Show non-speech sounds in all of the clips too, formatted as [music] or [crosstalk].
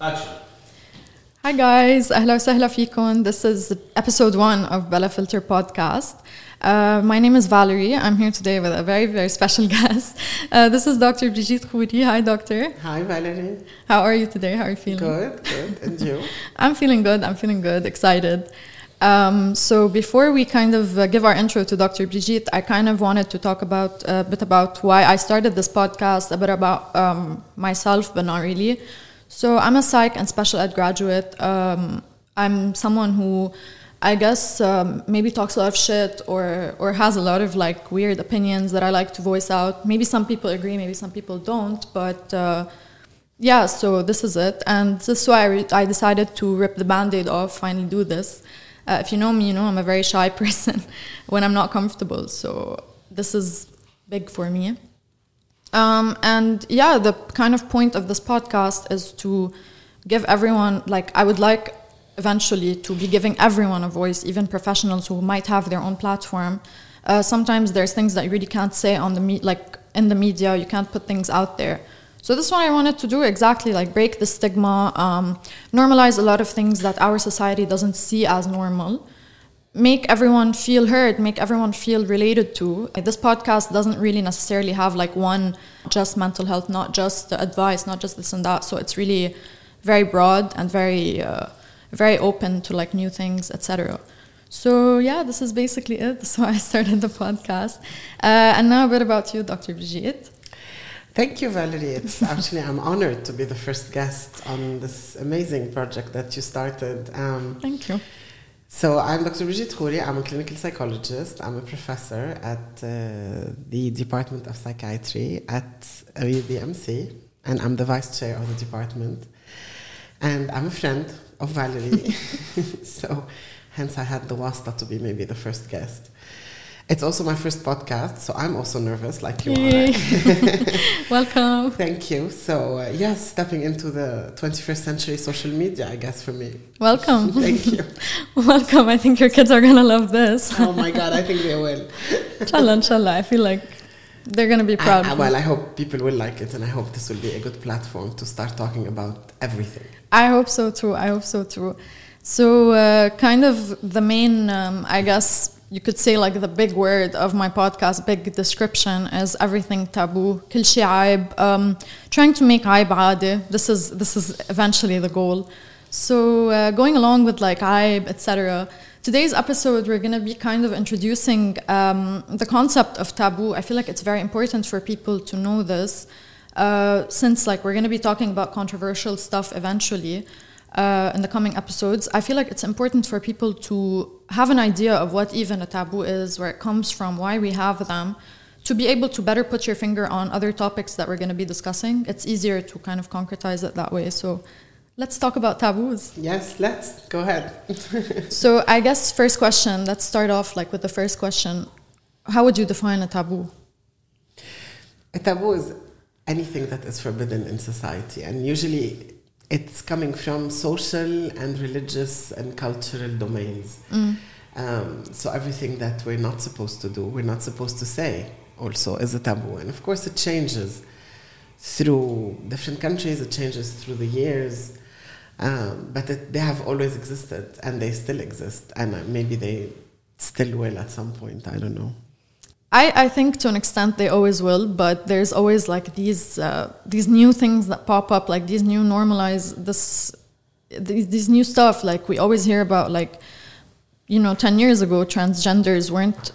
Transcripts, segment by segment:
Action. Hi guys, أهلا وسهلا فيكم. This is episode one of Bella Filter podcast. Uh, my name is Valerie. I'm here today with a very, very special guest. [laughs] Uh, this is Dr. Brigitte Khouri. Hi, doctor. Hi, Valerie. How are you today? How are you feeling? Good, good. And you? [laughs] I'm feeling good. I'm feeling good. Excited. Um, so before we kind of uh, give our intro to Dr. Brigitte, I kind of wanted to talk about a bit about why I started this podcast, a bit about um, myself, but not really. so I'm a psych and special ed graduate. Um, I'm someone who, I guess, um, maybe talks a lot of shit or or has a lot of like weird opinions that I like to voice out. Maybe some people agree, maybe some people don't, but. Uh, yeah, so this is it, and this is why I, re- I decided to rip the band-aid off, finally do this. Uh, if you know me, you know I'm a very shy [laughs] person when I'm not comfortable, so this is big for me. Um, and yeah, the kind of point of this podcast is to give everyone, like, I would like eventually to be giving everyone a voice, even professionals who might have their own platform. Uh, sometimes there's things that you really can't say on the me- like in the media. You can't put things out there. So this is what I wanted to do exactly, like break the stigma, um, normalize a lot of things that our society doesn't see as normal make everyone feel heard, make everyone feel related to. This podcast doesn't really necessarily have like one just mental health, not just the advice, not just this and that. So it's really very broad and very uh, very open to like new things, etc. So yeah, this is basically it. [laughs] So I started the podcast, uh, and now a bit about you, Dr. Brigitte. Thank you, Valerie. It's [laughs] actually I'm honored to be the first guest on this amazing project that you started. Um, Thank you. So I'm Dr. Brigitte Khoury. I'm a clinical psychologist. I'm a professor at uh, the Department of Psychiatry at AUBMC, and I'm the vice chair of the department. And I'm a friend of Valerie, [laughs] [laughs] so hence I had the wasta to be maybe the first guest. It's also my first podcast, so I'm also nervous, like you Yay. are. [laughs] Welcome. Thank you. So uh, yes, stepping into the 21st century social media, I guess for me. Welcome. [laughs] Thank you. [laughs] Welcome. I think your kids are gonna love this. Oh my God, I think they will. inshallah, inshallah. I feel like they're gonna be proud. I- I- well. I hope people will like it, and I hope this will be a good platform to start talking about everything. I hope so too. I hope so too. So, uh, kind of the main, um, I guess you could say, like the big word of my podcast, big description is everything taboo. كل شيء عيب. Um, trying to make عيب عادي. This is this is eventually the goal. So, uh, going along with like عيب, etc. Today's episode, we're going to be kind of introducing um, the concept of taboo. I feel like it's very important for people to know this, uh, since like we're going to be talking about controversial stuff eventually uh, in the coming episodes. I feel like it's important for people to have an idea of what even a taboo is, where it comes from, why we have them, to be able to better put your finger on other topics that we're going to be discussing. It's easier to kind of concretize it that way. So. Let's talk about taboos. Yes, let's go ahead. [laughs] So I guess first question, let's start off like with the first question. How would you define a taboo? a taboo is anything that is forbidden in society, and usually it's coming from social and religious and cultural domains. Um, so everything that we're not supposed to do, we're not supposed to say, also is a taboo, and of course it changes through different countries. It changes through the years. Um, but it, they have always existed and they still exist and uh, maybe they still will at some point i don't know I, I think to an extent they always will, but there's always like these uh, these new things that pop up, like these new normalize this these, these new stuff. Like we always hear about, like you know, ten years ago, transgenders weren't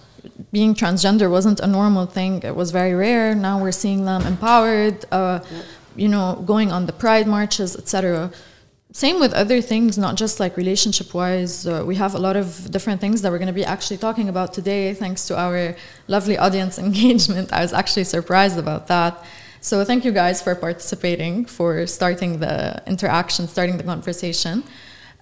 being transgender wasn't a normal thing. It was very rare. Now we're seeing them empowered. Uh, you know, going on the pride marches, etc. Same with other things, not just like relationship wise. Uh, we have a lot of different things that we're going to be actually talking about today, thanks to our lovely audience [laughs] engagement. I was actually surprised about that. So, thank you guys for participating, for starting the interaction, starting the conversation.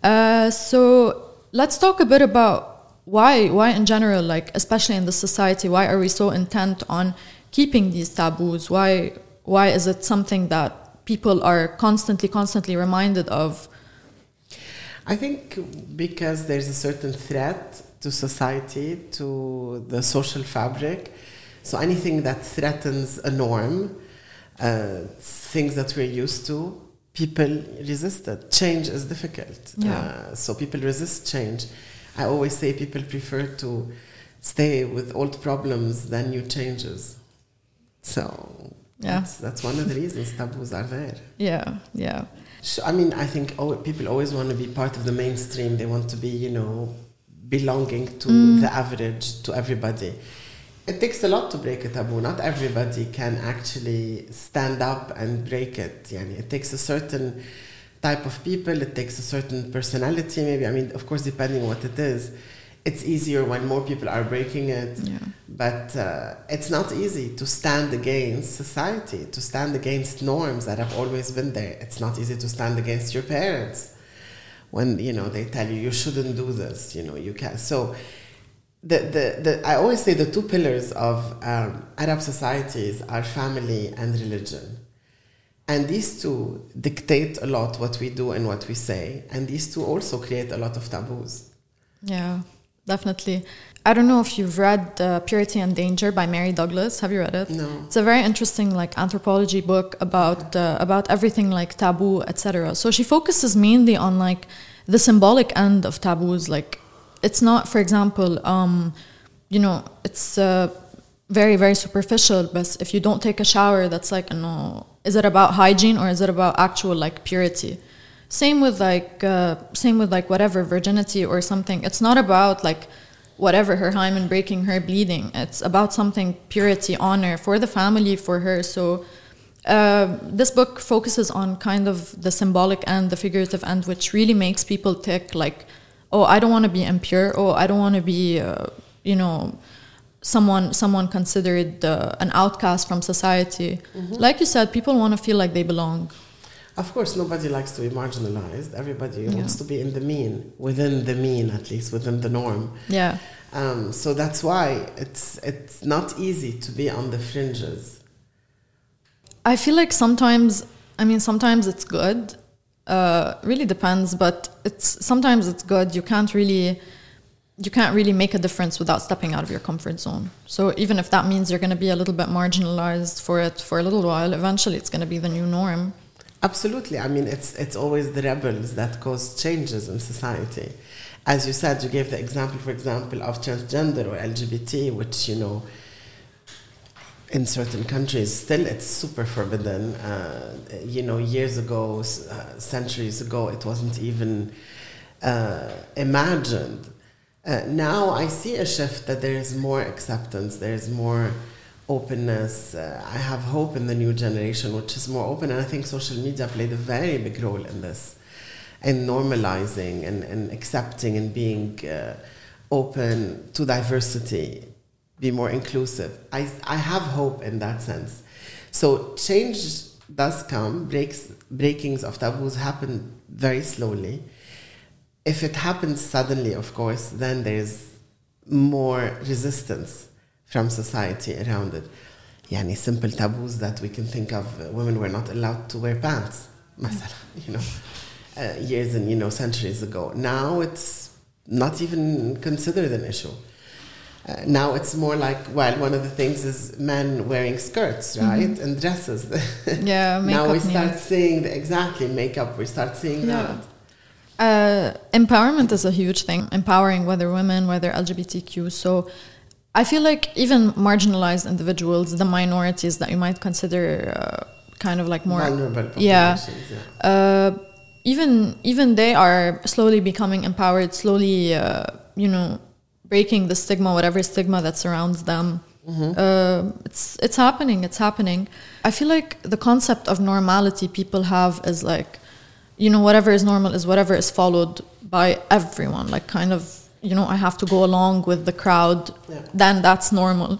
Uh, so, let's talk a bit about why, why in general, like especially in the society, why are we so intent on keeping these taboos? Why, why is it something that people are constantly, constantly reminded of. I think because there's a certain threat to society, to the social fabric. So anything that threatens a norm, uh, things that we're used to, people resist it. Change is difficult. Yeah. Uh, so people resist change. I always say people prefer to stay with old problems than new changes. So Yeah. that's, that's one of the reasons taboos are there. Yeah, yeah. So, I mean, I think oh, people always want to be part of the mainstream. They want to be, you know, belonging to Mm. the average, to everybody. It takes a lot to break a taboo. Not everybody can actually stand up and break it. Yani it takes a certain type of people. It takes a certain personality, maybe. I mean, of course, depending what it is. It's easier when more people are breaking it. Yeah. But uh, it's not easy to stand against society, to stand against norms that have always been there. It's not easy to stand against your parents when you know they tell you you shouldn't do this. You know you can't. So the the, the I always say the two pillars of um, Arab societies are family and religion. And these two dictate a lot what we do and what we say. And these two also create a lot of taboos. Yeah, definitely. I don't know if you've read uh, Purity and Danger by Mary Douglas. Have you read it? No. It's a very interesting like anthropology book about uh, about everything like taboo, etc. So she focuses mainly on like the symbolic end of taboos. Like it's not, for example, um, you know, it's uh, very very superficial. But if you don't take a shower, that's like no. Is it about hygiene or is it about actual like purity? Same with like uh, same with like whatever virginity or something. It's not about like whatever her hymen breaking, her bleeding. It's about something purity, honor for the family, for her. So uh, this book focuses on kind of the symbolic and the figurative end, which really makes people tick like, oh, I don't want to be impure. Oh, I don't want to be, uh, you know, someone someone considered uh, an outcast from society. Like you said, people want to feel like they belong. Of course, nobody likes to be marginalized. Everybody wants to be in the mean, within the mean, at least within the norm. Yeah. Um, so that's why it's it's not easy to be on the fringes. I feel like sometimes, I mean, sometimes it's good. Uh, really depends, but it's sometimes it's good. You can't really, you can't really make a difference without stepping out of your comfort zone. So even if that means you're going to be a little bit marginalized for it for a little while, eventually it's going to be the new norm. Absolutely. I mean, it's it's always the rebels that cause changes in society. As you said, you gave the example, for example, of transgender or LGBT, which you know, in certain countries, still it's super forbidden. Uh, you know, years ago, uh, centuries ago, it wasn't even uh, imagined. Uh, now I see a shift that there is more acceptance, there is more openness. Uh, I have hope in the new generation, which is more open, and I think social media played a very big role in this, in normalizing and, and accepting and being uh, open to diversity, be more inclusive. I, I have hope in that sense. So change does come, breaks, breakings of taboos happen very slowly. If it happens suddenly, of course, then there's more resistance from society around it. Yani simple taboos that we can think of. uh, women were not allowed to wear pants, مثلا, [laughs] you know, uh, years and you know centuries ago. Now it's not even considered an issue. Uh, now it's more like well, one of the things is men wearing skirts, right, and dresses. Yeah, [laughs] now we makeup start needs. seeing the, exactly makeup. We start seeing Yeah. that. Uh, empowerment is a huge thing, empowering whether women, whether LGBTQ. So I feel like even marginalized individuals, the minorities that you might consider uh, kind of like more vulnerable yeah. Yeah. uh, even even they are slowly becoming empowered, slowly uh, you know breaking the stigma, whatever stigma that surrounds them. Uh, it's it's happening. It's happening. I feel like the concept of normality people have is like, you know, whatever is normal is whatever is followed by everyone. Like kind of, you know, I have to go along with the crowd. Yeah. Then that's normal.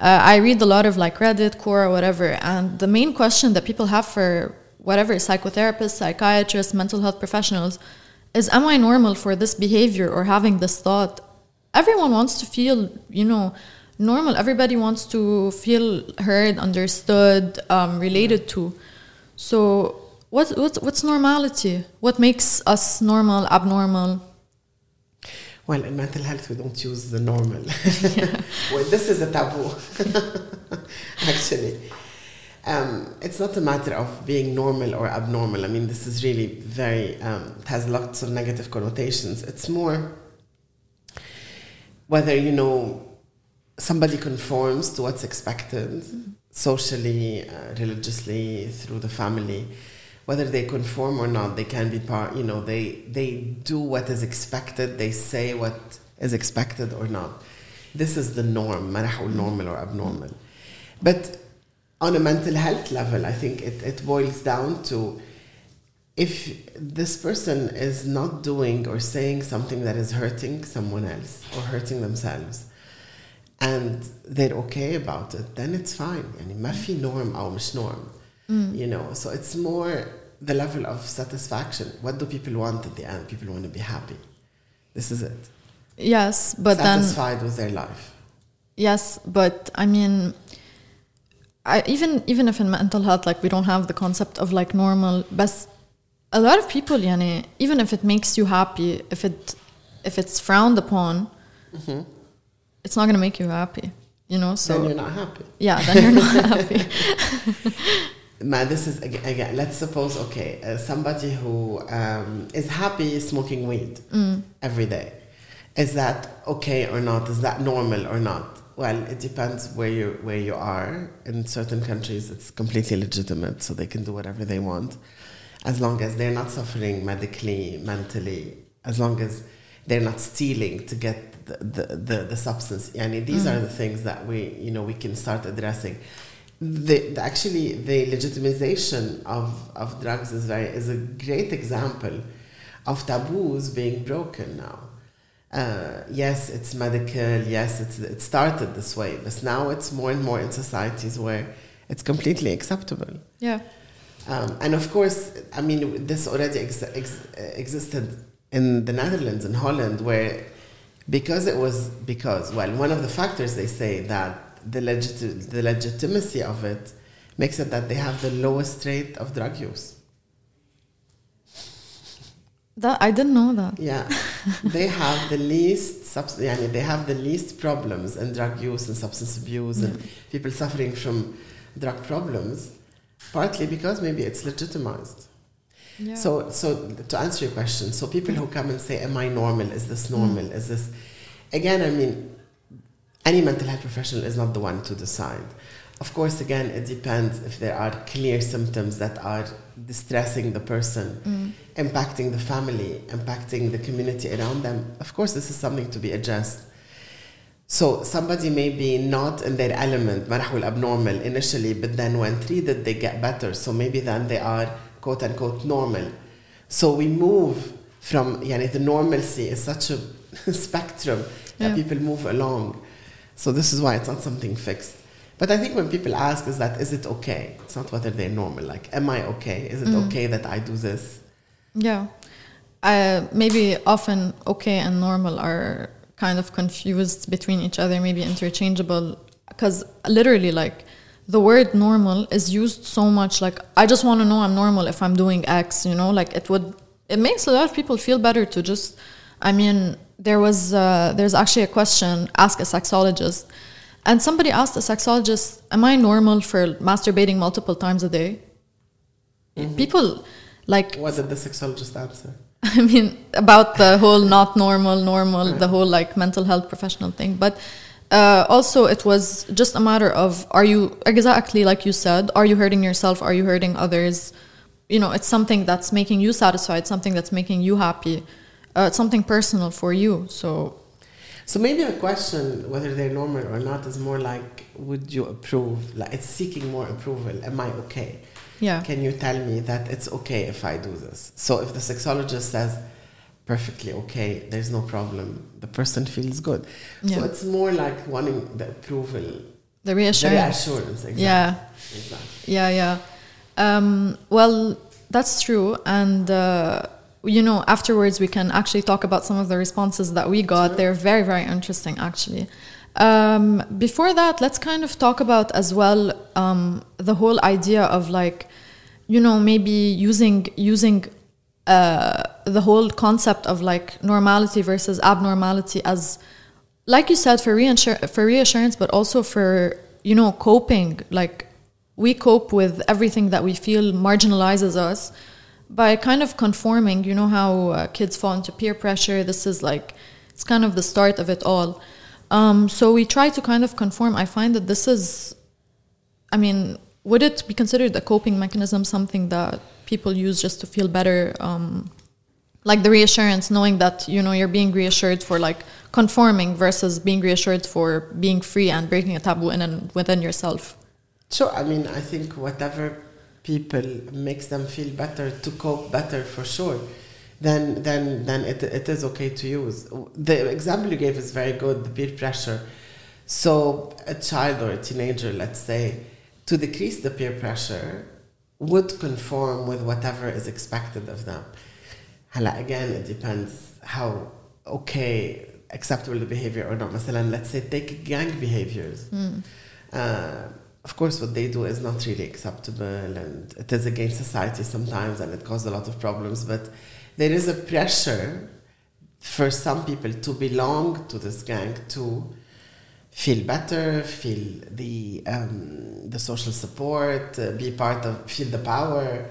Uh, I read a lot of like Reddit, Quora, whatever, and the main question that people have for whatever psychotherapists, psychiatrists, mental health professionals is am I normal for this behavior or having this thought? Everyone wants to feel, you know, normal. Everybody wants to feel heard, understood, um, related to. So, what, what's, what's normality? What makes us normal, abnormal? Well, in mental health, we don't use the normal. [laughs] [laughs] well, this is a taboo, [laughs] actually. um, it's not a matter of being normal or abnormal. I mean, this is really very, um, it has lots of negative connotations. It's more whether, you know, somebody conforms to what's expected socially, uh, religiously, through the family Whether they conform or not, they can be part, you know, they, they do what is expected, they say what is expected or not. This is the norm, ما normal or abnormal. But on a mental health level, I think it, it boils down to if this person is not doing or saying something that is hurting someone else or hurting themselves and they're okay about it, then it's fine. يعني ما في norm أو مش norm. Mm. You know, so it's more the level of satisfaction. What do people want at the end? People want to be happy. This is it. Yes, but satisfied then, with their life. Yes, but I mean, I, even even if in mental health, like we don't have the concept of like normal, but a lot of people, yani, even if it makes you happy, if it if it's frowned upon, mm-hmm. it's not gonna make you happy. You know, so then you're not happy. Yeah, then you're not [laughs] happy. [laughs] Man, this is again. again let's suppose okay, uh, somebody who um, is happy smoking weed mm. every day. Is that okay or not? Is that normal or not? Well, it depends where you where you are. In certain countries, it's completely legitimate, so they can do whatever they want, as long as they're not suffering medically, mentally, as long as they're not stealing to get the the, the, the substance. And these mm. are the things that we you know we can start addressing. The, the, actually the legitimization of, of drugs is very is a great example of taboos being broken now uh, yes, it's medical, yes, it's, it started this way, but now it's more and more in societies where it's completely acceptable. Yeah. Um, and of course, I mean, this already ex- ex- existed in the Netherlands and Holland, where because it was because well, one of the factors they say that the legit- the legitimacy of it makes it that they have the lowest rate of drug use. That I didn't know that. Yeah, they have the least subs- yani they have the least problems in drug use and substance abuse yeah. and people suffering from drug problems, partly because maybe it's legitimized. Yeah. So, so to answer your question, so people who come and say, "Am I normal? Is this normal? Mm. Is this?" Again, I mean, any mental health professional is not the one to decide. Of course, again, it depends if there are clear symptoms that are distressing the person, mm. impacting the family, impacting the community around them. Of course, this is something to be addressed. So somebody may be not in their element, marahul abnormal initially, but then when treated, they get better. So maybe then they are quote unquote normal. So we move from, yani the normalcy is such a [laughs] spectrum that yeah. people move along. So this is why it's not something fixed. But I think when people ask, is that is it okay? It's not whether they're normal. Like, am I okay? Is it mm. okay that I do this? Yeah, uh, maybe often okay and normal are kind of confused between each other, maybe interchangeable. Because literally, like the word normal is used so much. Like, I just want to know I'm normal if I'm doing X. You know, like it would. It makes a lot of people feel better to just. I mean, there was uh, there's actually a question. Ask a sexologist and somebody asked a sexologist, Am I normal for masturbating multiple times a day? Mm-hmm. People like. What did the sexologist answer? [laughs] I mean, about the whole not normal, normal, right. the whole like mental health professional thing. But uh, also, it was just a matter of are you exactly like you said, are you hurting yourself? Are you hurting others? You know, it's something that's making you satisfied, something that's making you happy, uh, something personal for you. So so maybe a question whether they're normal or not is more like, would you approve? Like it's seeking more approval. Am I okay? Yeah. Can you tell me that it's okay if I do this? So if the sexologist says perfectly okay, there's no problem, the person feels good. Yeah. So it's more like wanting the approval. The reassurance. The reassurance, exactly. Yeah. Exactly. Yeah, yeah. Um, well, that's true. And uh, you know, afterwards we can actually talk about some of the responses that we got. Sure. They're very, very interesting, actually. Um, before that, let's kind of talk about as well um, the whole idea of like, you know, maybe using using uh, the whole concept of like normality versus abnormality as, like you said, for reinsur- for reassurance, but also for you know coping, like we cope with everything that we feel marginalizes us by kind of conforming. You know how uh, kids fall into peer pressure. This is like it's kind of the start of it all. Um, so we try to kind of conform. I find that this is, I mean, would it be considered a coping mechanism, something that people use just to feel better? Um, like the reassurance, knowing that you know you're being reassured for like conforming versus being reassured for being free and breaking a taboo in and within yourself. So I mean, I think whatever people makes them feel better to cope better for sure then then then it, it is okay to use the example you gave is very good the peer pressure so a child or a teenager let's say to decrease the peer pressure would conform with whatever is expected of them هلا again it depends how okay acceptable the behavior or not مثلا let's say take gang behaviors mm. uh, of course, what they do is not really acceptable and it is against society sometimes and it causes a lot of problems. But there is a pressure for some people to belong to this gang to feel better, feel the, um, the social support, uh, be part of, feel the power.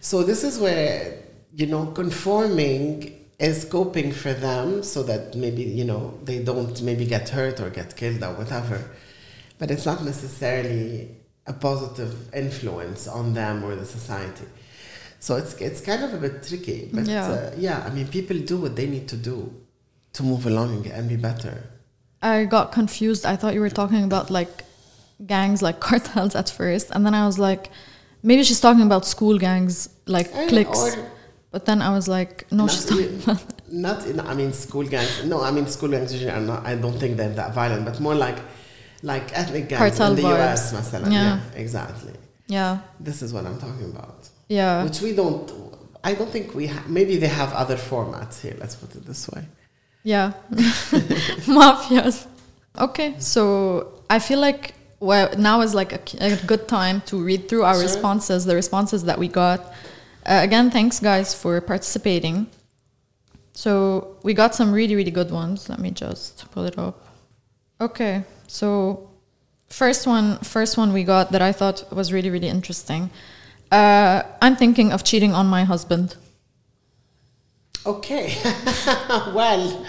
So, this is where, you know, conforming is coping for them so that maybe, you know, they don't maybe get hurt or get killed or whatever but it's not necessarily a positive influence on them or the society. So it's it's kind of a bit tricky, but yeah, uh, yeah I mean, people do what they need to do to move along and be better. I got confused. I thought you were talking about like gangs, like [laughs] cartels at first, and then I was like, maybe she's talking about school gangs, like cliques. But then I was like, no, she's talking about. Not in, I mean, school gangs. No, I mean, school gangs usually are not. I don't think they're that violent, but more like like ethnic gangs Cartel in the vibes. US مثلا. Yeah. yeah, exactly. Yeah. This is what I'm talking about. Yeah. Which we don't I don't think we ha- maybe they have other formats here, let's put it this way. Yeah. [laughs] [laughs] Mafias. Okay, so I feel like well now is like a, a good time to read through our sure. responses, the responses that we got. Uh, again, thanks guys for participating. So we got some really really good ones. Let me just pull it up. Okay. So first one, first one we got that I thought was really really interesting. Uh, I'm thinking of cheating on my husband. Okay, [laughs] well.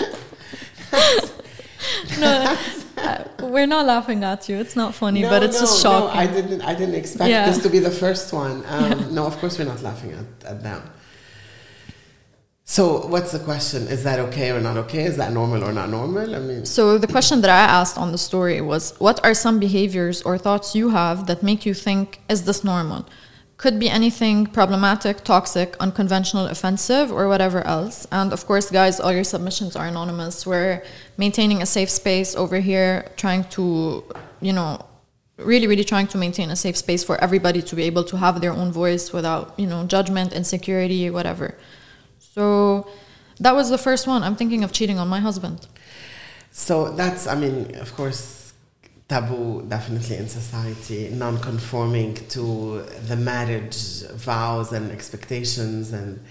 [laughs] no, uh, we're not laughing at you. It's not funny, no, but it's no, just shocking. No, I didn't. I didn't expect yeah. this to be the first one. Um, yeah. No, of course we're not laughing at, at them. So, what's the question? Is that okay or not okay? Is that normal or not normal? I mean, so the question that I asked on the story was, what are some behaviors or thoughts you have that make you think, is this normal? Could be anything problematic, toxic, unconventional, offensive, or whatever else. And of course, guys, all your submissions are anonymous. We're maintaining a safe space over here, trying to, you know, really, really trying to maintain a safe space for everybody to be able to have their own voice without, you know, judgment, insecurity, whatever. So that was the first one. I'm thinking of cheating on my husband. So that's, I mean, of course, taboo definitely in society, non conforming to the marriage vows and expectations. And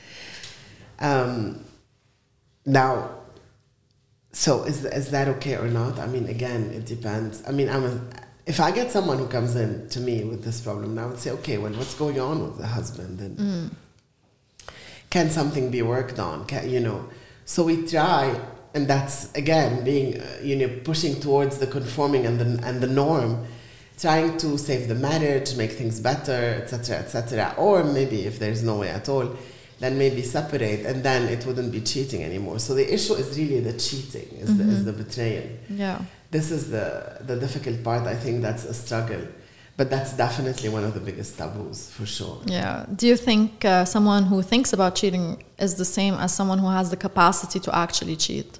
um, now, so is, is that okay or not? I mean, again, it depends. I mean, I'm a, if I get someone who comes in to me with this problem, I would say, okay, well, what's going on with the husband? And mm can something be worked on? Can, you know? So we try and that's again being uh, you know pushing towards the conforming and the and the norm trying to save the marriage make things better etc etc or maybe if there's no way at all then maybe separate and then it wouldn't be cheating anymore. So the issue is really the cheating is, mm-hmm. the, is the betrayal. Yeah. This is the the difficult part i think that's a struggle but that's definitely one of the biggest taboos for sure. Yeah. Do you think uh, someone who thinks about cheating is the same as someone who has the capacity to actually cheat?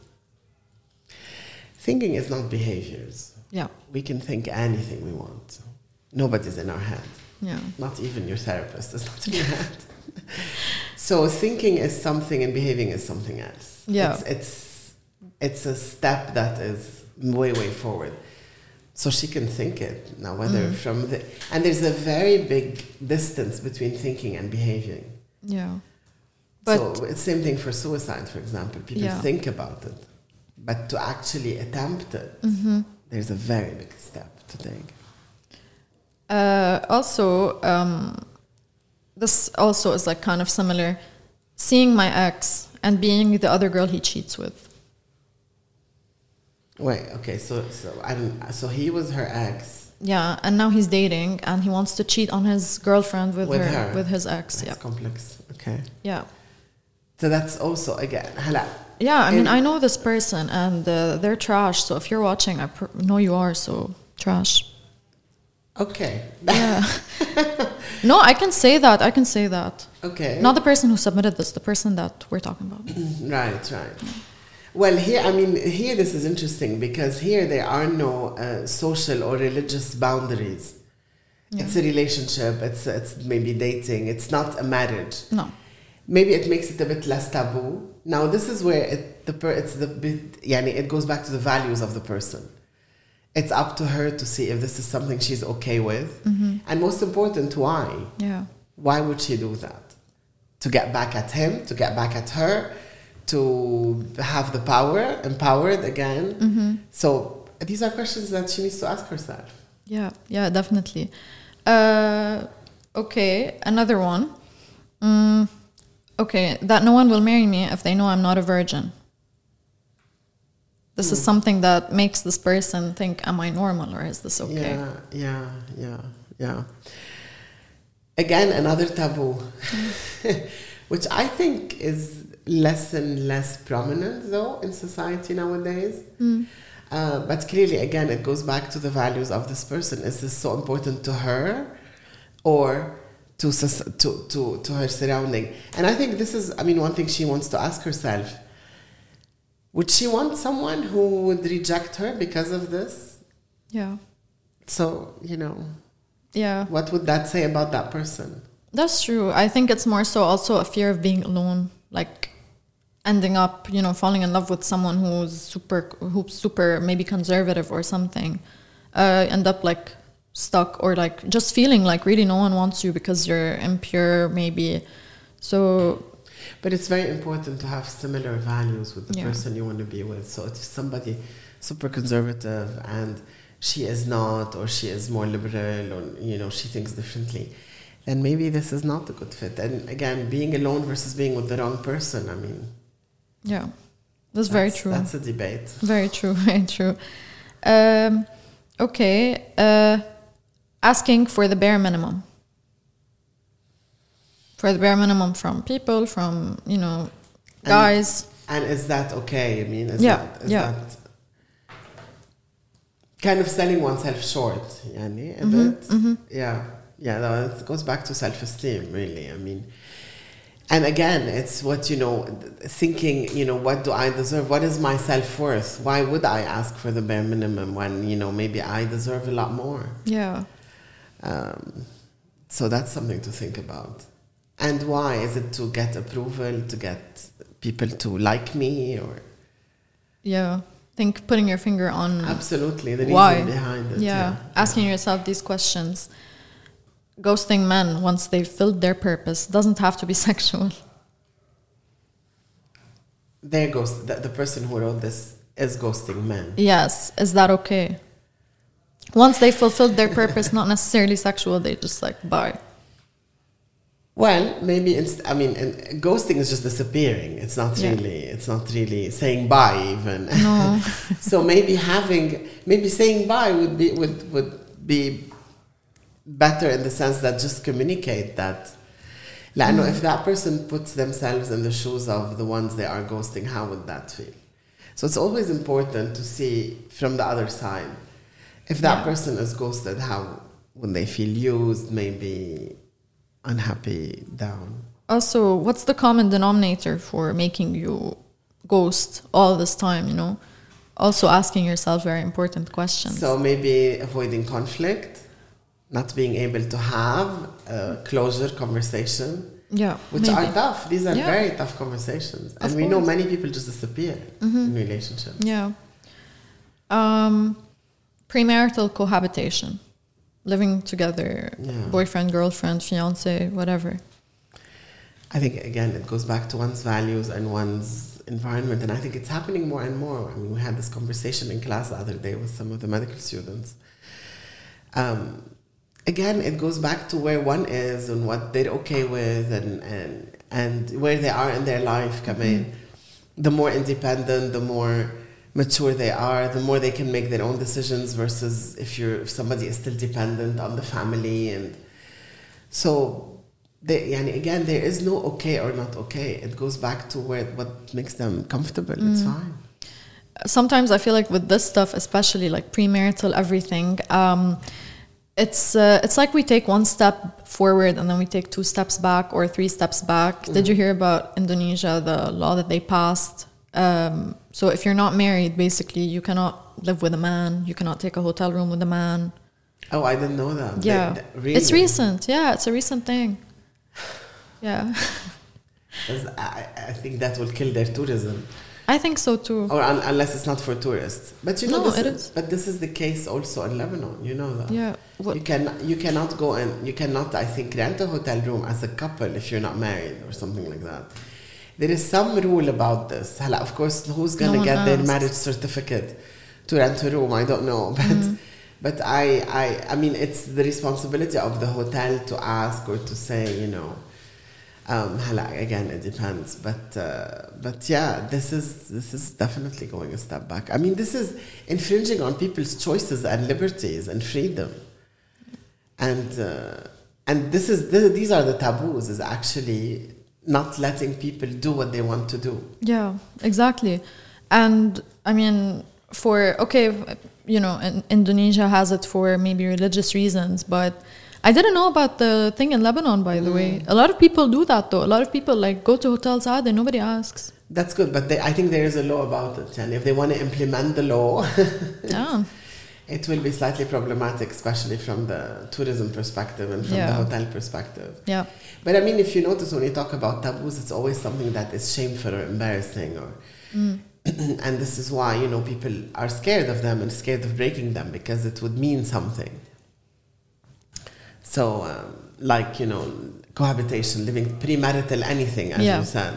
Thinking is not behaviors. Yeah. We can think anything we want. Nobody's in our head. Yeah. Not even your therapist is [laughs] not in your head. [laughs] so thinking is something and behaving is something else. Yeah. It's, it's, it's a step that is way, way forward so she can think it now whether mm. from the and there's a very big distance between thinking and behaving yeah but so it's same thing for suicide for example people yeah. think about it but to actually attempt it mm-hmm. there's a very big step to take Uh, also, um, this also is like kind of similar. Seeing my ex and being the other girl he cheats with. Wait. Okay. So so I'm. so he was her ex. Yeah, and now he's dating, and he wants to cheat on his girlfriend with, with her, her, with his ex. That's yeah. complex. Okay. Yeah. So that's also again hello. Yeah, I mean, In I know this person, and uh, they're trash. So if you're watching, I know you are. So trash. Okay. yeah. [laughs] no, I can say that. I can say that. Okay. Not the person who submitted this. The person that we're talking about. [clears throat] right. Right. Yeah. Well, here, I mean, here this is interesting because here there are no uh, social or religious boundaries. It's a relationship. It's it's maybe dating. It's not a marriage. No. Maybe it makes it a bit less taboo. Now, this is where it, the per, it's the bit. Yani, it goes back to the values of the person. It's up to her to see if this is something she's okay with, and most important, why. Yeah. Why would she do that? To get back at him, to get back at her, to have the power, empowered again. So these are questions that she needs to ask herself. Yeah, yeah, definitely. Uh, okay, another one. Mm, okay, that no one will marry me if they know I'm not a virgin. This is something that makes this person think, am I normal or is this okay? Yeah, yeah, yeah, yeah. Again, another taboo, [laughs] which I think is less and less prominent though in society nowadays. Uh, but clearly, again, it goes back to the values of this person. Is this so important to her, or to to to to her surrounding? And I think this is, I mean, one thing she wants to ask herself: Would she want someone who would reject her because of this? Yeah, So, you know, yeah, what would that say about that person? that's true. I think it's more so also a fear of being alone, like ending up, you know, falling in love with someone who's super, who's super maybe conservative or something. Uh, end up like stuck or like just feeling like really no one wants you because you're impure, maybe. So But it's very important to have similar values with the Yeah. person you want to be with. So if somebody super conservative and she is not, or she is more liberal, or you know she thinks differently, then maybe this is not a good fit. And again, being alone versus being with the wrong person. I mean, yeah, that's, very true. That's a debate. Very true. [laughs] Very true. Um, okay. Uh, asking for the bare minimum. For the bare minimum from people, from you know, guys. And is that okay? I mean, is Yeah, that, is yeah. that kind of selling oneself short, yani, a Mm-hmm, bit? Yeah, yeah, no, it goes back to self-esteem, really. I mean, and again, it's what, you know, thinking, you know, what do I deserve? What is my self-worth? Why would I ask for the bare minimum when, you know, maybe I deserve a lot more? yeah. Um, so that's something to think about. And why? Is it to get approval, to get people to like me, or Yeah. Think putting your finger on absolutely the reason why. behind it? yeah. Asking yourself these questions. Ghosting men once they've filled their purpose doesn't have to be [laughs] sexual. There goes the, the person who wrote this is ghosting men. Yes. Is that okay? Once they fulfilled their purpose, not necessarily sexual, they just like bye. Well, maybe it's. I mean, and ghosting is just disappearing. It's not Yeah. really. It's not really saying bye even. No. [laughs] so maybe having maybe saying bye would be would would be better in the sense that just communicate that. لأنه if that person puts themselves in the shoes of the ones they are ghosting, how would that feel? So it's always important to see from the other side. If that Yeah. person is ghosted, how would they feel used, maybe unhappy, down? Also, what's the common denominator for making you ghost all this time, you know? Also asking yourself very important questions. So maybe avoiding conflict, not being able to have a closer conversation, yeah. which maybe. are tough. These are Yeah. very tough conversations. And Of we know course. Mm-hmm. many people just disappear in relationships. Yeah. Um, premarital cohabitation. Living together, Yeah. boyfriend, girlfriend, fiance, whatever. I think, again, it goes back to one's values and one's environment. And I think it's happening more and more. I mean, we had this conversation in class the other day with some of the medical students. Um, again, it goes back to where one is and what they're okay with and, and, and where they are in their life. Come in. The more independent, the more mature they are, the more they can make their own decisions versus if you're if somebody is still dependent on the family and so they, yani again there is no okay or not okay. It goes back to where what makes them comfortable. It's fine. sometimes I feel like with this stuff, especially like premarital everything, um, it's uh, it's like we take one step forward and then we take two steps back or three steps back. Did you hear about Indonesia, the law that they passed? Um, so if you're not married, basically you cannot live with a man, you cannot take a hotel room with a man. Oh, I didn't know that. Yeah, They- they- it's recent. Yeah, it's a recent thing. Yeah. [laughs] I, I think that will kill their tourism. I think so too. or un- unless it's not for tourists. But you know, No, this it is, but this is the case also in Lebanon. You know that. Yeah, what- You can you cannot go and you cannot I think rent a hotel room as a couple if you're not married or something like that. There is some rule about this. Hala, of course, who's gonna one get their marriage certificate to rent a room? I don't know, [laughs] but. Mm-hmm. But I, I, I mean, it's the responsibility of the hotel to ask or to say, you know, um, again, it depends. But, uh, but yeah, this is this is definitely going a step back. I mean, this is infringing on people's choices and liberties and freedom. And uh, and this is th- these are the taboos. Is actually not letting people do what they want to do. Yeah, exactly. And I mean, for okay, you know, in, Indonesia has it for maybe religious reasons, but I didn't know about the thing in Lebanon, by the way. A lot of people do that though. A lot of people like go to hotels ah, out and nobody asks. That's good, but they, I think there is a law about it, and if they want to implement the law, [laughs] Yeah. it will be slightly problematic, especially from the tourism perspective and from the hotel perspective. Yeah. But I mean, if you notice when you talk about taboos, it's always something that is shameful or embarrassing, or mm. [clears throat] and this is why you know people are scared of them and scared of breaking them because it would mean something. So, um, like you know, cohabitation, living premarital, anything, as Yeah. you said.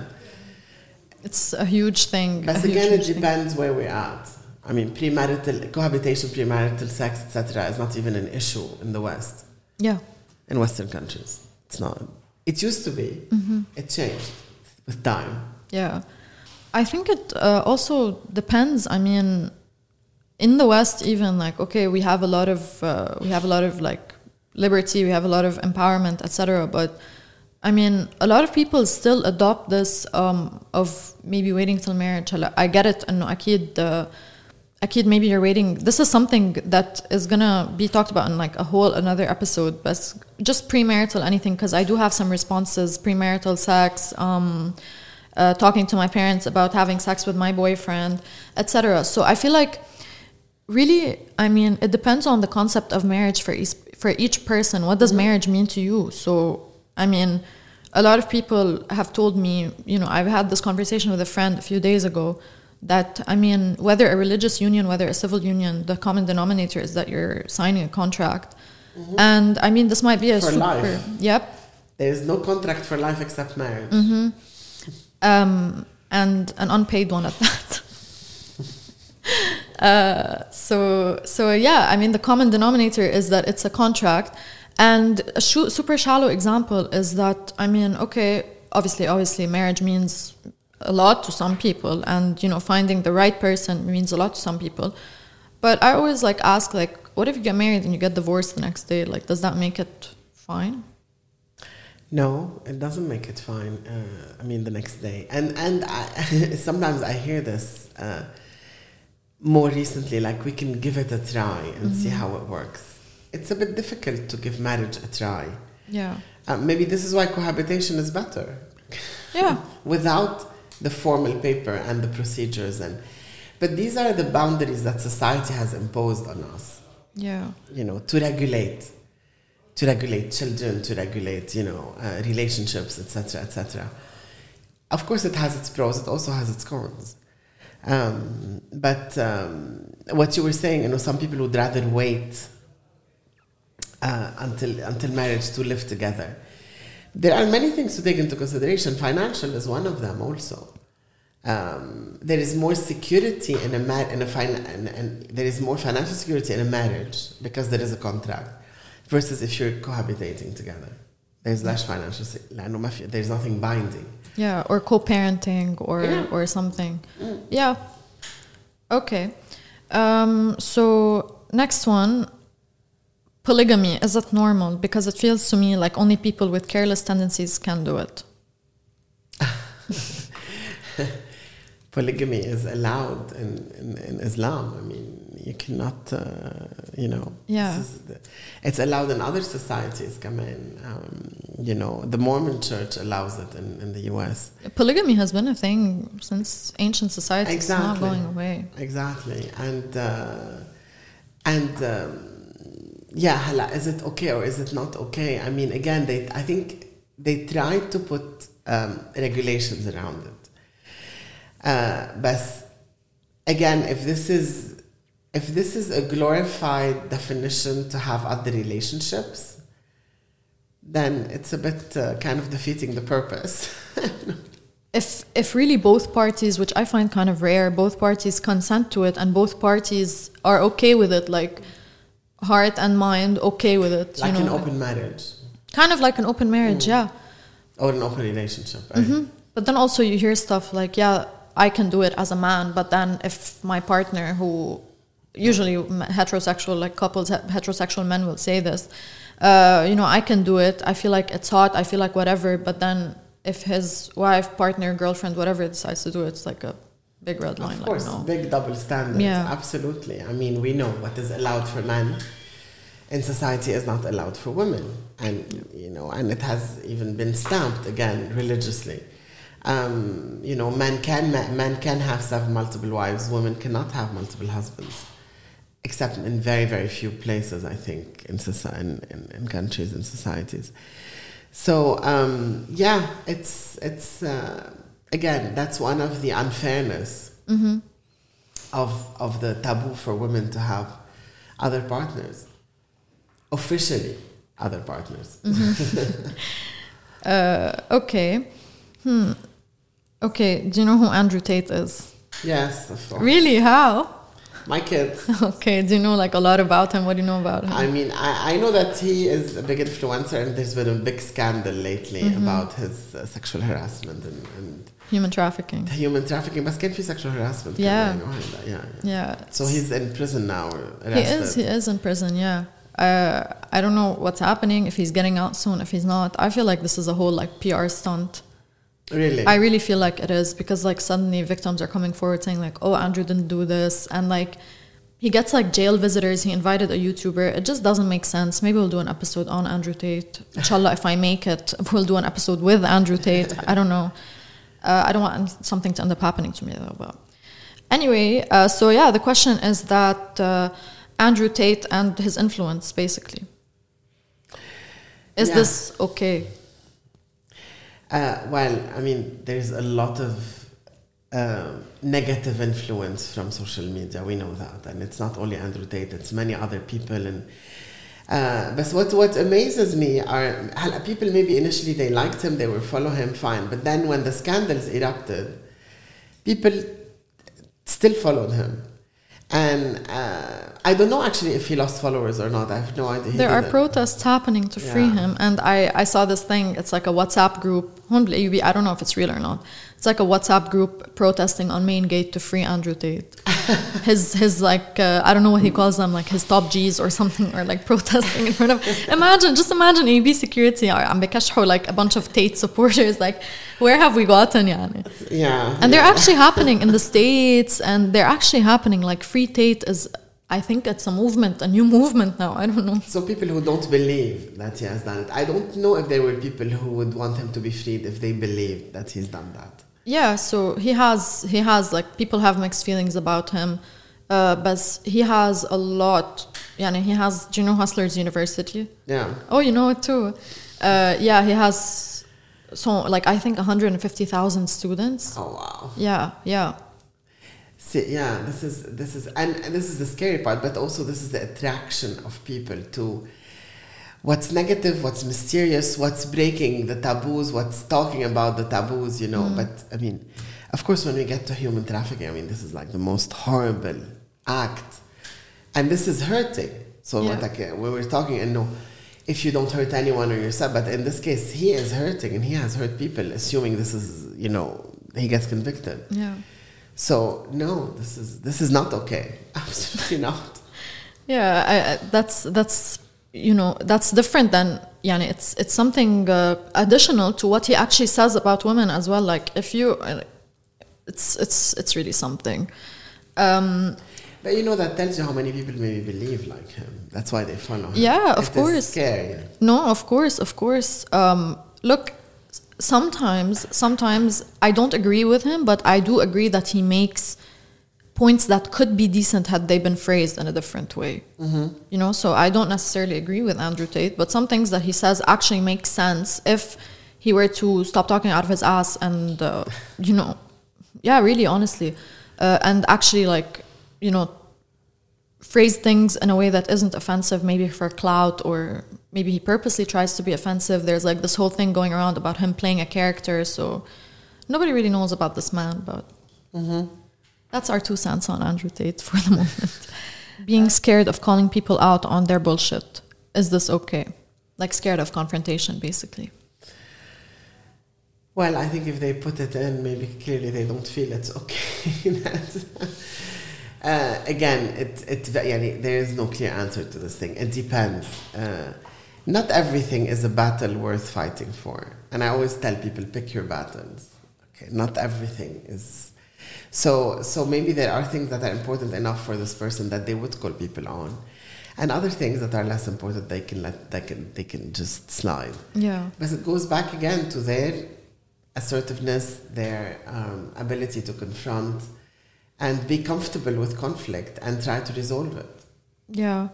It's a huge thing. But a again, it huge thing. depends where we're at. I mean, premarital cohabitation, premarital sex, etc., is not even an issue in the West, Yeah. in Western countries. It's not. It used to be. It changed with time. Yeah. I think it uh, also depends. I mean, in the West, even like okay, we have a lot of uh, we have a lot of like liberty, we have a lot of empowerment, etc. But I mean, a lot of people still adopt this um, of maybe waiting till marriage. I get it, and akid, uh, akid, maybe you're waiting. This is something that is gonna be talked about in like a whole another episode. But just premarital anything, because I do have some responses premarital sex. Um, uh, talking to my parents about having sex with my boyfriend, etc. So I feel like really, I mean, it depends on the concept of marriage for each for each person. What does marriage mean to you? So I mean, a lot of people have told me, you know, I've had this conversation with a friend a few days ago that I mean, whether a religious union, whether a civil union, the common denominator is that you're signing a contract. And I mean, this might be a For super. life. Yep. There is no contract for life except marriage. Mm-hmm. um, and an unpaid one at that. [laughs] uh, so, so yeah, I mean, the common denominator is that it's a contract, and a shu- super shallow example is that I mean, okay, obviously, obviously, marriage means a lot to some people, and you know, finding the right person means a lot to some people. But I always like ask, like, what if you get married and you get divorced the next day? Like, does that make it fine? No, it doesn't make it fine. Uh, I mean, the next day, and and I, [laughs] sometimes I hear this uh, more recently. Like we can give it a try and see how it works. It's a bit difficult to give marriage a try. Yeah. Uh, maybe this is why cohabitation is better. Yeah. [laughs] Without the formal paper and the procedures and, but these are the boundaries that society has imposed on us. Yeah. You know, to regulate to regulate children, to regulate, you know, uh, relationships, etc., etc. Of course, it has its pros. It also has its cons. Um, but um, what you were saying, you know, some people would rather wait uh, until until marriage to live together. There are many things to take into consideration. Financial is one of them, also. Um, there is more security in a mar- in a fin- and, and there is more financial security in a marriage because there is a contract versus if you're cohabitating together. There's less financial, there's nothing binding. Yeah, or co parenting or, yeah. or something. Mm. Yeah. Okay. Um, so, next one polygamy. Is that normal? Because it feels to me like only people with careless tendencies can do it. [laughs] Polygamy is allowed in, in, in Islam. I mean, you cannot, uh, you know. Yeah. the- it's allowed in other societies. Come in, um, you know, the Mormon Church allows it in, in the U.S. Polygamy has been a thing since ancient society. It's not going away. Exactly, and uh, and um, yeah, hala, is it okay or is it not okay? I mean, again, they I think they tried to put um, regulations around it, uh, but again, if this is if this is a glorified definition to have other relationships, then it's a bit uh, kind of defeating the purpose. [laughs] if if really both parties which i find kind of rare both parties consent to it and both parties are okay with it like heart and mind okay with it like you an know open marriage kind of like an open marriage yeah or an open relationship. Right? but then also you hear stuff like yeah i can do it as a man but then if my partner who usually heterosexual like couples heterosexual men will say this uh, you know i can do it i feel like it's hot i feel like whatever but then if his wife partner girlfriend whatever decides to do it it's like a big red line Of course, like no big double standards. Yeah. Absolutely. I mean, we know what is allowed for men in society is not allowed for women, and you know, and it has even been stamped again religiously. Um, you know, men can men can have seven multiple wives. Women cannot have multiple husbands, except in very very few places. I think in society, in, in, in countries and societies. So um, yeah, it's it's uh, again that's one of the unfairness of of the taboo for women to have other partners, officially other partners. [laughs] [laughs] Uh, okay. Hmm. Okay, do you know who Andrew Tate is? Yes, Really? How? My kids. [laughs] okay, do you know like a lot about him? What do you know about him? I mean, I, I know that he is a big influencer, and there's been a big scandal lately mm -hmm. about his uh, sexual harassment and, and human trafficking. Human trafficking, but can be sexual harassment. Yeah. Yeah, yeah. yeah so he's in prison now. Arrested. He is. He is in prison. Yeah. Uh, I don't know what's happening. If he's getting out soon, if he's not, I feel like this is a whole like PR stunt Really? I really feel like it is because like suddenly victims are coming forward saying like, "Oh, Andrew didn't do this," and like he gets like jail visitors. He invited a YouTuber. It just doesn't make sense. Maybe we'll do an episode on Andrew Tate. Inshallah, if I make it, [laughs] we'll do an episode with Andrew Tate. I don't know. Uh, I don't want something to end up happening to me though. But anyway, uh, so yeah, the question is that uh, Andrew Tate and his influence, basically. Is Yeah. this okay? Uh, well, I mean, there's a lot of uh, negative influence from social media. We know that, and it's not only Andrew Tate; it's many other people. And uh, but what what amazes me are people. Maybe initially they liked him, they will follow him, fine. But then when the scandals erupted, people still followed him, and uh, I don't know actually if he lost followers or not. I have no idea. There are protests happening to free him, and I, I saw this thing. It's like a WhatsApp group. I don't know if it's real or not. It's like a WhatsApp group protesting on Main Gate to free Andrew Tate. [laughs] his his like uh, I don't know what he calls them, like his top G's or something, or like [laughs] protesting in front of. Imagine just imagine AUB security. I'm like a bunch of Tate supporters. Like where have we gotten, yani? Yeah. And yeah. they're actually happening in the states, and they're actually happening. Like free Tate is i think it's a movement a new movement now i don't know So people who don't believe that he has done it, I don't know if there were people who would want him to be freed if they believed that he's done that. Yeah, so he has he has like people have mixed feelings about him, uh, but he has a lot. Yeah, he has. Do you know Hustlers University? Yeah. Oh, you know it too. Uh, yeah, he has so like I think 150,000 students. Oh wow. Yeah, yeah, See, yeah, this is this is and this is the scary part, but also this is the attraction of people to what's negative, what's mysterious, what's breaking the taboos, what's talking about the taboos, you know. But I mean, of course, when we get to human trafficking, I mean, this is like the most horrible act, and this is hurting. So Yeah. what like uh, we're talking, and no, if you don't hurt anyone or yourself. But in this case, he is hurting and he has hurt people, assuming this is, you know, he gets convicted. Yeah. So no, this is this is not okay. [laughs] Absolutely not. Yeah, I, I, that's that's you know that's different than yani it's it's something uh, additional to what he actually says about women as well. Like if you, uh, it's it's it's really something. Um, But you know that tells you how many people maybe believe like him. That's why they follow him. Yeah, of It course. Scary. No, of course, of course. Um, look, sometimes, sometimes I don't agree with him, but I do agree that he makes points that could be decent had they been phrased in a different way. You know, so I don't necessarily agree with Andrew Tate, but some things that he says actually make sense if he were to stop talking out of his ass and, uh, you know, yeah, really, honestly, uh, and actually, like, you know, phrase things in a way that isn't offensive, maybe for clout, or maybe he purposely tries to be offensive. There's like this whole thing going around about him playing a character, so nobody really knows about this man. But mm-hmm. that's our two cents on Andrew Tate for the [laughs] moment. Being uh, scared of calling people out on their bullshit is this okay? Like scared of confrontation, basically. Well, I think if they put it in, maybe clearly they don't feel it's okay. [laughs] uh, again, it, it, yeah, there is no clear answer to this thing. It depends. Uh, not everything is a battle worth fighting for. And I always tell people, pick your battles. Okay, not everything is. So, so maybe there are things that are important enough for this person that they would call people on, and other things that are less important they can let they can they can just slide. Yeah. But it goes back again to their assertiveness, their um, ability to confront and be comfortable with conflict and try to resolve it. Yeah.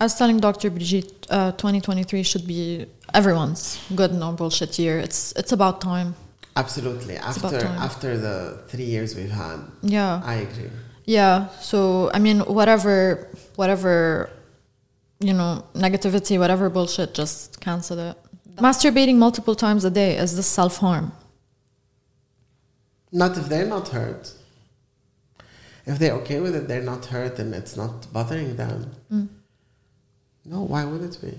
I was telling Dr. Brigitte, uh, 2023 should be everyone's good no bullshit year. It's it's about time. Absolutely. After after the three years we've had, Yeah. I agree. Yeah. So I mean, whatever, whatever, you know, negativity, whatever bullshit, just cancel it. Masturbating multiple times a day is this self harm? Not if they're not hurt. If they're okay with it, they're not hurt and it's not bothering them. Mm. No, why would it be?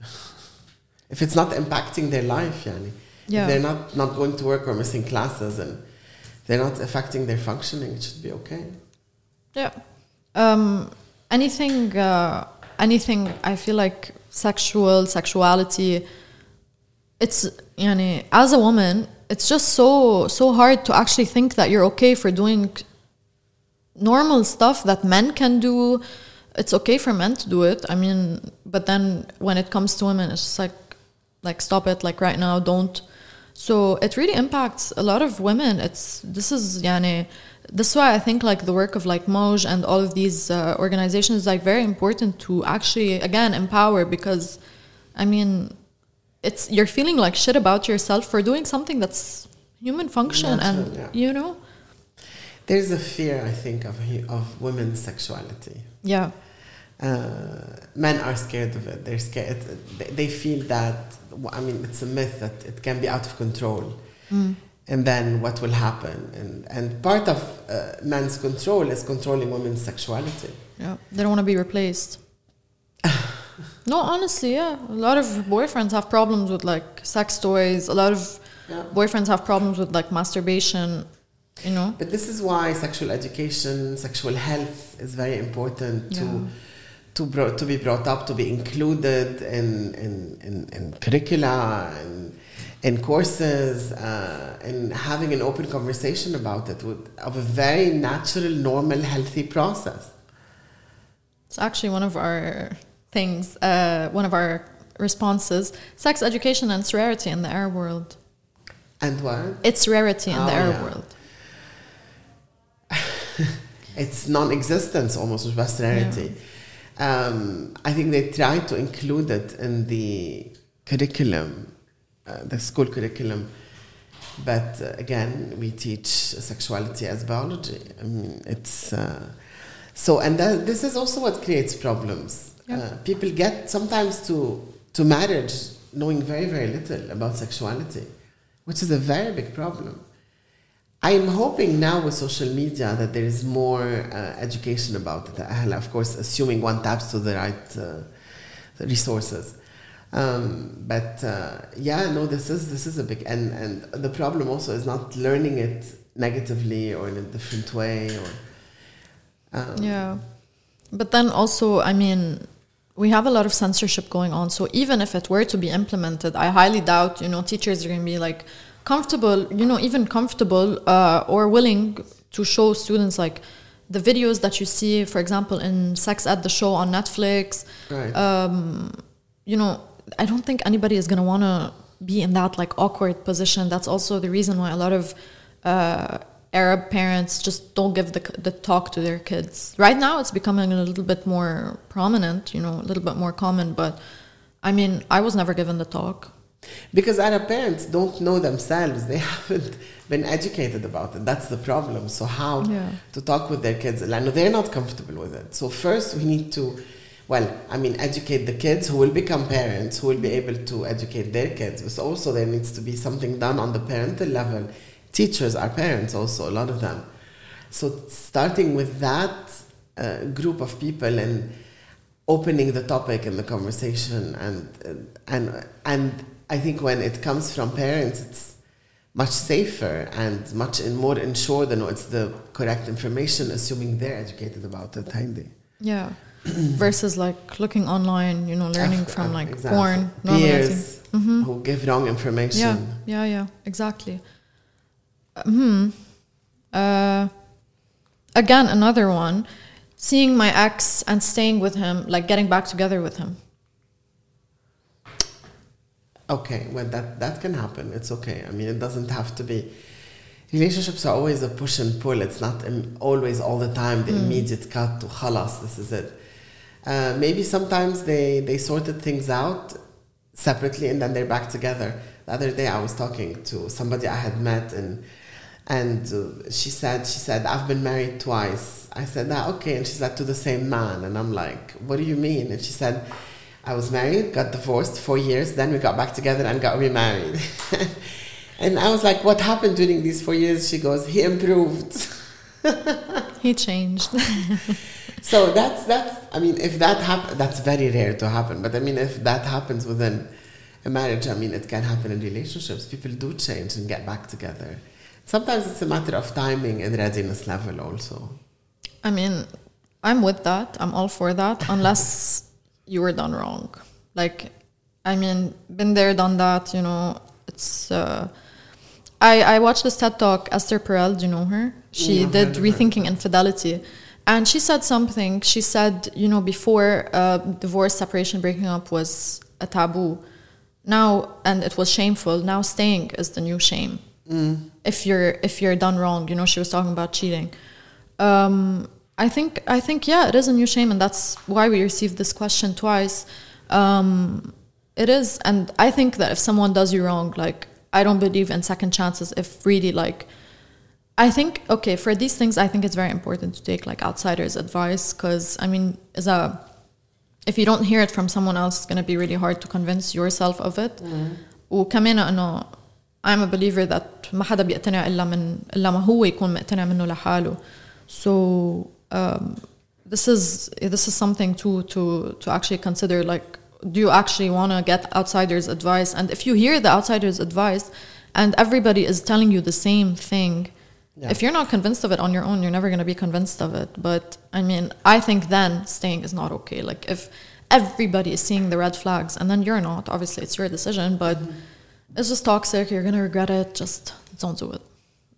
[laughs] if it's not impacting their life, yani. Yeah. If they're not, not going to work or missing classes and they're not affecting their functioning, it should be okay. Yeah. Um, anything, uh, anything. I feel like sexual sexuality. It's yani, as a woman, it's just so so hard to actually think that you're okay for doing normal stuff that men can do. It's okay for men to do it. I mean, but then when it comes to women, it's just like, like stop it. Like right now, don't. So it really impacts a lot of women. It's this is yani, this is why I think like the work of like Moj and all of these uh, organizations is like very important to actually again empower because, I mean, it's you're feeling like shit about yourself for doing something that's human function and yeah. you know There's a fear, I think, of, of women's sexuality. Yeah uh, men are scared of it. They're scared. They- feel that. I mean, it's a myth that it can be out of control, and then what will happen? And and part of uh, men's control is controlling women's sexuality. Yeah, they don't want to be replaced. [laughs] no, honestly, yeah. A lot of boyfriends have problems with like sex toys. A lot of Yeah. boyfriends have problems with like masturbation. You know. But this is why sexual education, sexual health is very important to Yeah. to bro- to be brought up, to be included in in, in, in curricula and in courses, uh, and having an open conversation about it with, of a very natural, normal, healthy process. It's actually one of our things. Uh, one of our responses: sex education and sorority in the Arab world. And what? It's rarity in the Oh, Arab yeah. world. It's non-existence almost with Westernity. Um, I think they try to include it in the curriculum, uh, the school curriculum. But uh, again, we teach sexuality as biology. I mean, it's uh, so, and that, this is also what creates problems. Yeah. Uh, people get sometimes to to marriage knowing very very little about sexuality, which is a very big problem. I'm hoping now with social media that there is more uh, education about it. Uh, Of course, assuming one taps to the right uh, resources. Um, but uh, yeah, no, this is this is a big and and the problem also is not learning it negatively or in a different way or um, yeah. But then also, I mean, we have a lot of censorship going on. So even if it were to be implemented, I highly doubt you know teachers are going to be like comfortable, you know, even comfortable uh, or willing to show students like the videos that you see, for example, in Sex at the show on Netflix. Right. Um, you know, I don't think anybody is going to want to be in that like awkward position. That's also the reason why a lot of uh, Arab parents just don't give the, the talk to their kids. Right now, it's becoming a little bit more prominent, you know, a little bit more common. But I mean, I was never given the talk. Because Arab parents don't know themselves. They [laughs] haven't been educated about it. That's the problem. So how yeah. to talk with their kids? I know they're not comfortable with it. So first we need to, well, I mean, educate the kids who will become parents, who will be able to educate their kids. But also there needs to be something done on the parental level. Teachers are parents also, a lot of them. So starting with that uh, group of people and opening the topic and the conversation and and and I think when it comes from parents, it's much safer and much in more ensured and it's the correct information, assuming they're educated about it, Heidi. Yeah. [clears throat] Versus like looking online, you know, learning After, from like exactly. porn, peers mm-hmm. who give wrong information. Yeah, yeah, yeah, exactly. Hmm. Uh, again, another one. Seeing my ex and staying with him, like getting back together with him. Okay, well that that can happen. It's okay. I mean, it doesn't have to be. Relationships are always a push and pull. It's not always all the time the mm. immediate cut to khalas. This is it. Uh, maybe sometimes they they sorted things out separately and then they're back together. The other day I was talking to somebody I had met and and uh, she said she said I've been married twice. I said that ah, okay, and she said to the same man, and I'm like, what do you mean? And she said I was married, got divorced four years, then we got back together and got remarried. [laughs] and I was like, what happened during these four years? She goes, he improved. [laughs] he changed. [laughs] so that's that's I mean, if that happens, that's very rare to happen. But I mean, if that happens within a marriage, I mean, it can happen in relationships. People do change and get back together. Sometimes it's a matter of timing and readiness level, also. I mean, I'm with that. I'm all for that, unless you were done wrong. Like, I mean, been there, done that. You know, it's. Uh, I I watched this TED talk. Esther Perel, do you know her? She yeah, did rethinking infidelity, and she said something. She said, you know, before uh, divorce, separation, breaking up was a taboo. Now, and it was shameful. Now, staying is the new shame. Mm. If you're if you're done wrong, you know, she was talking about cheating. Um, I think I think yeah, it is a new shame, and that's why we received this question twice. Um, it is, and I think that if someone does you wrong, like I don't believe in second chances. If really like, I think okay for these things, I think it's very important to take like outsiders' advice because I mean, is a if you don't hear it from someone else, it's gonna be really hard to convince yourself of it. Mm. وكمان انه I'm a believer that ما حدا بيقتنع الا من الا ما هو يكون مقتنع منه لحاله. So um, this is this is something to to to actually consider like do you actually want to get outsiders advice and if you hear the outsiders advice and everybody is telling you the same thing yeah. if you're not convinced of it on your own you're never going to be convinced of it but i mean i think then staying is not okay like if everybody is seeing the red flags and then you're not obviously it's your decision but mm-hmm. it's just toxic you're going to regret it just don't do it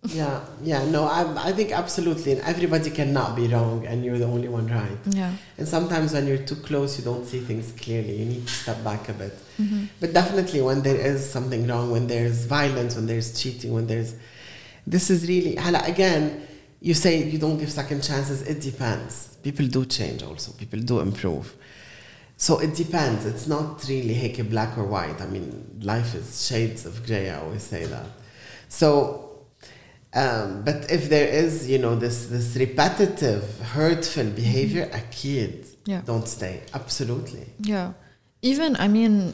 yeah, yeah, no, I, I think absolutely, and everybody cannot be wrong, and you're the only one right. Yeah. And sometimes when you're too close, you don't see things clearly. You need to step back a bit. Mm-hmm. But definitely, when there is something wrong, when there's violence, when there's cheating, when there's, this is really, again, you say you don't give second chances. It depends. People do change. Also, people do improve. So it depends. It's not really hey, black or white. I mean, life is shades of gray. I always say that. So um, but if there is, you know, this this repetitive, hurtful behavior, mm-hmm. a kid yeah. don't stay. Absolutely. Yeah. Even, I mean,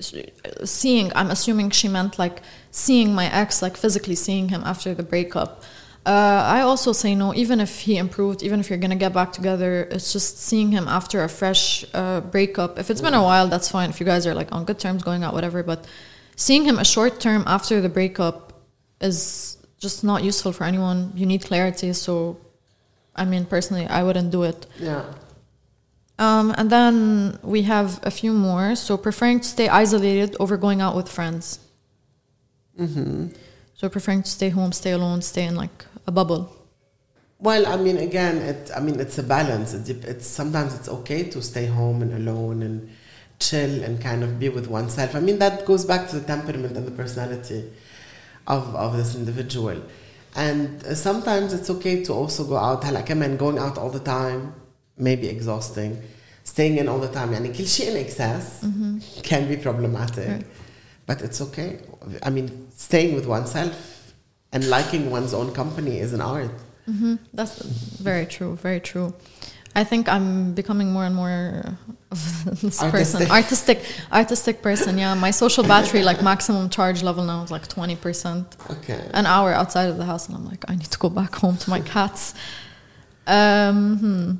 seeing, I'm assuming she meant like seeing my ex, like physically seeing him after the breakup. Uh, I also say no, even if he improved, even if you're gonna get back together. It's just seeing him after a fresh uh, breakup. If it's been a while, that's fine. If you guys are like on good terms, going out, whatever. But seeing him a short term after the breakup is just not useful for anyone. You need clarity. So, I mean, personally, I wouldn't do it. Yeah. Um, and then we have a few more. So, preferring to stay isolated over going out with friends. Mm-hmm. So, preferring to stay home, stay alone, stay in like a bubble. Well, I mean, again, it. I mean, it's a balance. It, it's sometimes it's okay to stay home and alone and chill and kind of be with oneself. I mean, that goes back to the temperament and the personality of of this individual. And uh, sometimes it's okay to also go out. هلا كمان going out all the time may be exhausting. Staying in all the time يعني كل شيء in excess can be problematic. Right. But it's okay. I mean, staying with oneself and liking one's own company is an art. hmm That's very true. Very true. I think I'm becoming more and more of [laughs] this person, Artistic. artistic, artistic person. Yeah, my social battery, like maximum charge level now, is like twenty percent. Okay. An hour outside of the house, and I'm like, I need to go back home to my [laughs] cats. Um, hmm.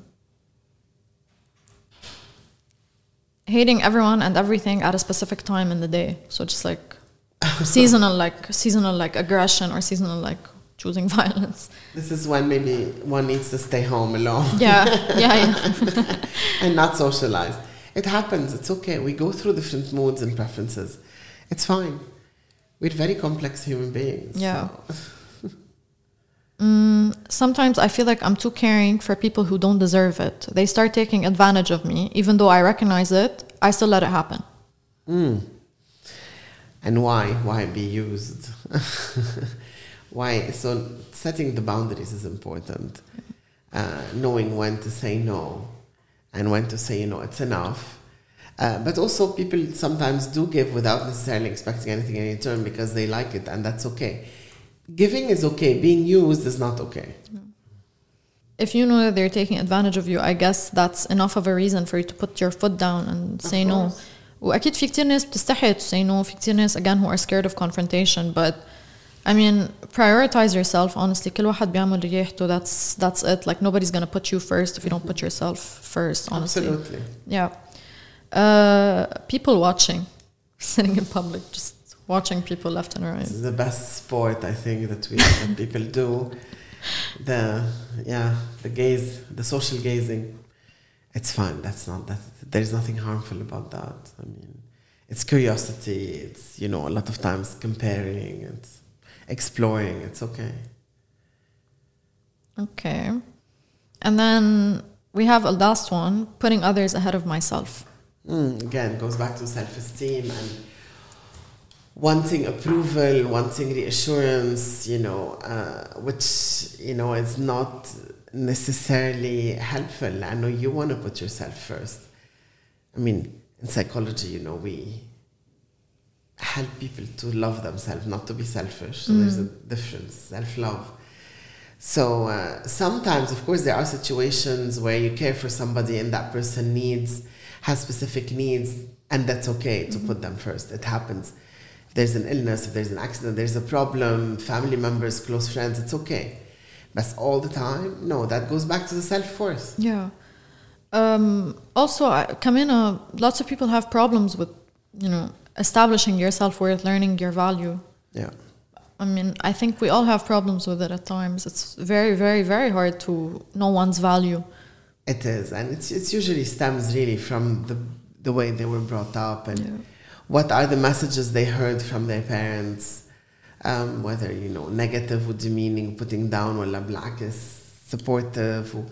Hating everyone and everything at a specific time in the day. So just like [laughs] seasonal, like seasonal, like aggression or seasonal, like choosing [laughs] violence. This is when maybe one needs to stay home alone Yeah, yeah, yeah. [laughs] and not socialize. It happens. It's okay. We go through different moods and preferences. It's fine. We're very complex human beings. Yeah. so- [laughs] Mm, sometimes I feel like I'm too caring for people who don't deserve it. They start taking advantage of me, even though I recognize it. I still let it happen. Mm. And why? Why be used? why? So setting the boundaries is important. Uh, knowing when to say no and when to say, you know, it's enough. Uh, but also, people sometimes do give without necessarily expecting anything in return because they like it, and that's okay. Giving is okay. Being used is not okay. If you know that they're taking advantage of you, I guess that's enough of a reason for you to put your foot down and say no. course. واكيد في كتير ناس بتستحي to say no في كتير ناس again who are scared of confrontation but I mean prioritize yourself honestly كل واحد بيعمل ريحته that's that's it like nobody's gonna put you first if you don't put yourself first honestly Absolutely. yeah uh, people watching [laughs] sitting in public just watching people left and right This is the best sport I think that we that people do. The yeah, the gaze, the social gazing. It's fine. That's not that. There's nothing harmful about that. I mean, it's curiosity. It's you know a lot of times comparing. It's exploring. It's okay. Okay. And then we have a last one putting others ahead of myself. Mm, again, goes back to self-esteem and wanting approval, wanting reassurance. You know, uh, which you know is not necessarily helpful. I know you want to put yourself first. I mean, in psychology, you know, we help people to love themselves, not to be selfish. So there's a difference, self-love. So uh, sometimes, of course, there are situations where you care for somebody and that person needs, has specific needs, and that's okay to put them first. It happens. If there's an illness, if there's an accident, there's a problem, family members, close friends, it's okay. But all the time, no, that goes back to the self worth. Yeah. Um, also, I- Kamina, lots of people have problems with, you know, establishing your self worth, learning your value. Yeah. I mean, I think we all have problems with it at times. It's very, very, very hard to know one's value. It is, and it's it's usually stems really from the the way they were brought up and yeah. what are the messages they heard from their parents, um, whether you know negative or demeaning, putting down or la black is supportive. Or,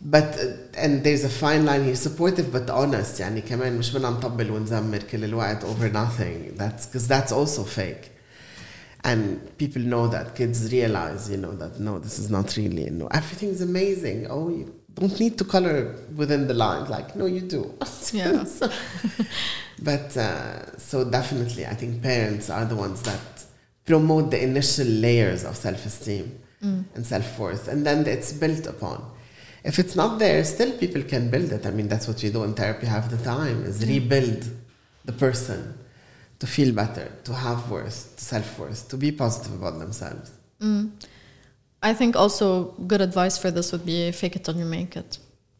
but uh, and there's a fine line here, supportive but honest. يعني كمان مش بدنا نطبل ونزمر كل الوقت over nothing. That's because that's also fake. And people know that kids realize, you know, that no, this is not really, no, everything's amazing. Oh, you don't need to color within the lines. Like, no, you do. [laughs] Yeah. So- [laughs] but uh, so definitely, I think parents are the ones that promote the initial layers of self-esteem and self-worth, and then it's built upon. If it's not there, still people can build it. I mean, that's what we do in therapy half the time: is rebuild the person to feel better, to have worth, to self-worth, to be positive about themselves. Mm. I think also good advice for this would be fake it till you make it.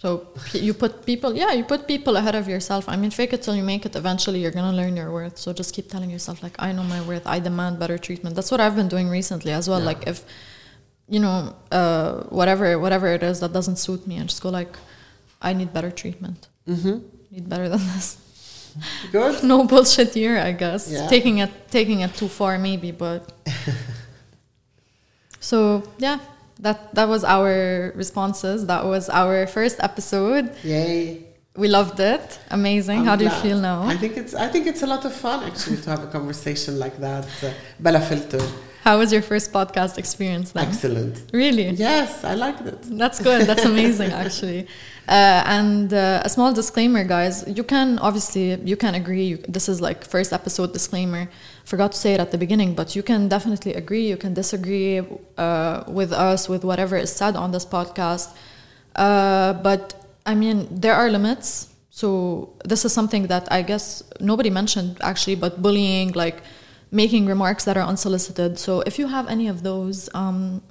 So you put people, yeah, you put people ahead of yourself. I mean, fake it till you make it. Eventually, you're gonna learn your worth. So just keep telling yourself, like, I know my worth. I demand better treatment. That's what I've been doing recently as well. Yeah. Like, if you know, uh, whatever, whatever it is that doesn't suit me, and just go like, I need better treatment. Mm-hmm. Need better than this. Good. [laughs] no bullshit here, I guess. Yeah. Taking it, taking it too far, maybe, but. [laughs] so yeah, that that was our responses. That was our first episode. Yay. We loved it. Amazing. I'm How do you feel now? I think it's I think it's a lot of fun actually to have a conversation like that. Uh, Bella Filter. How was your first podcast experience then? Excellent. Really? Yes, I liked it. That's good. That's amazing, actually. [laughs] Uh, and uh, a small disclaimer, guys. You can obviously you can agree. You, this is like first episode disclaimer. Forgot to say it at the beginning, but you can definitely agree. You can disagree uh, with us with whatever is said on this podcast. Uh, but I mean, there are limits. So this is something that I guess nobody mentioned actually, but bullying, like making remarks that are unsolicited. So if you have any of those, um,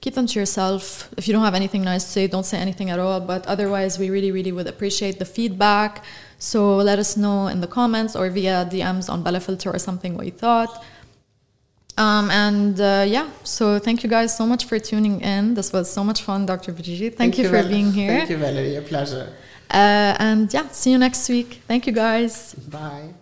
keep them to yourself. If you don't have anything nice to say, don't say anything at all. But otherwise, we really, really would appreciate the feedback. So let us know in the comments or via DMs on Bella Filter or something what you thought. Um, and uh, yeah, so thank you guys so much for tuning in. This was so much fun, Dr. Vijiji. Thank, you, for Val- being here. Thank you, Valerie. A pleasure. Uh, and yeah, see you next week. Thank you guys. Bye.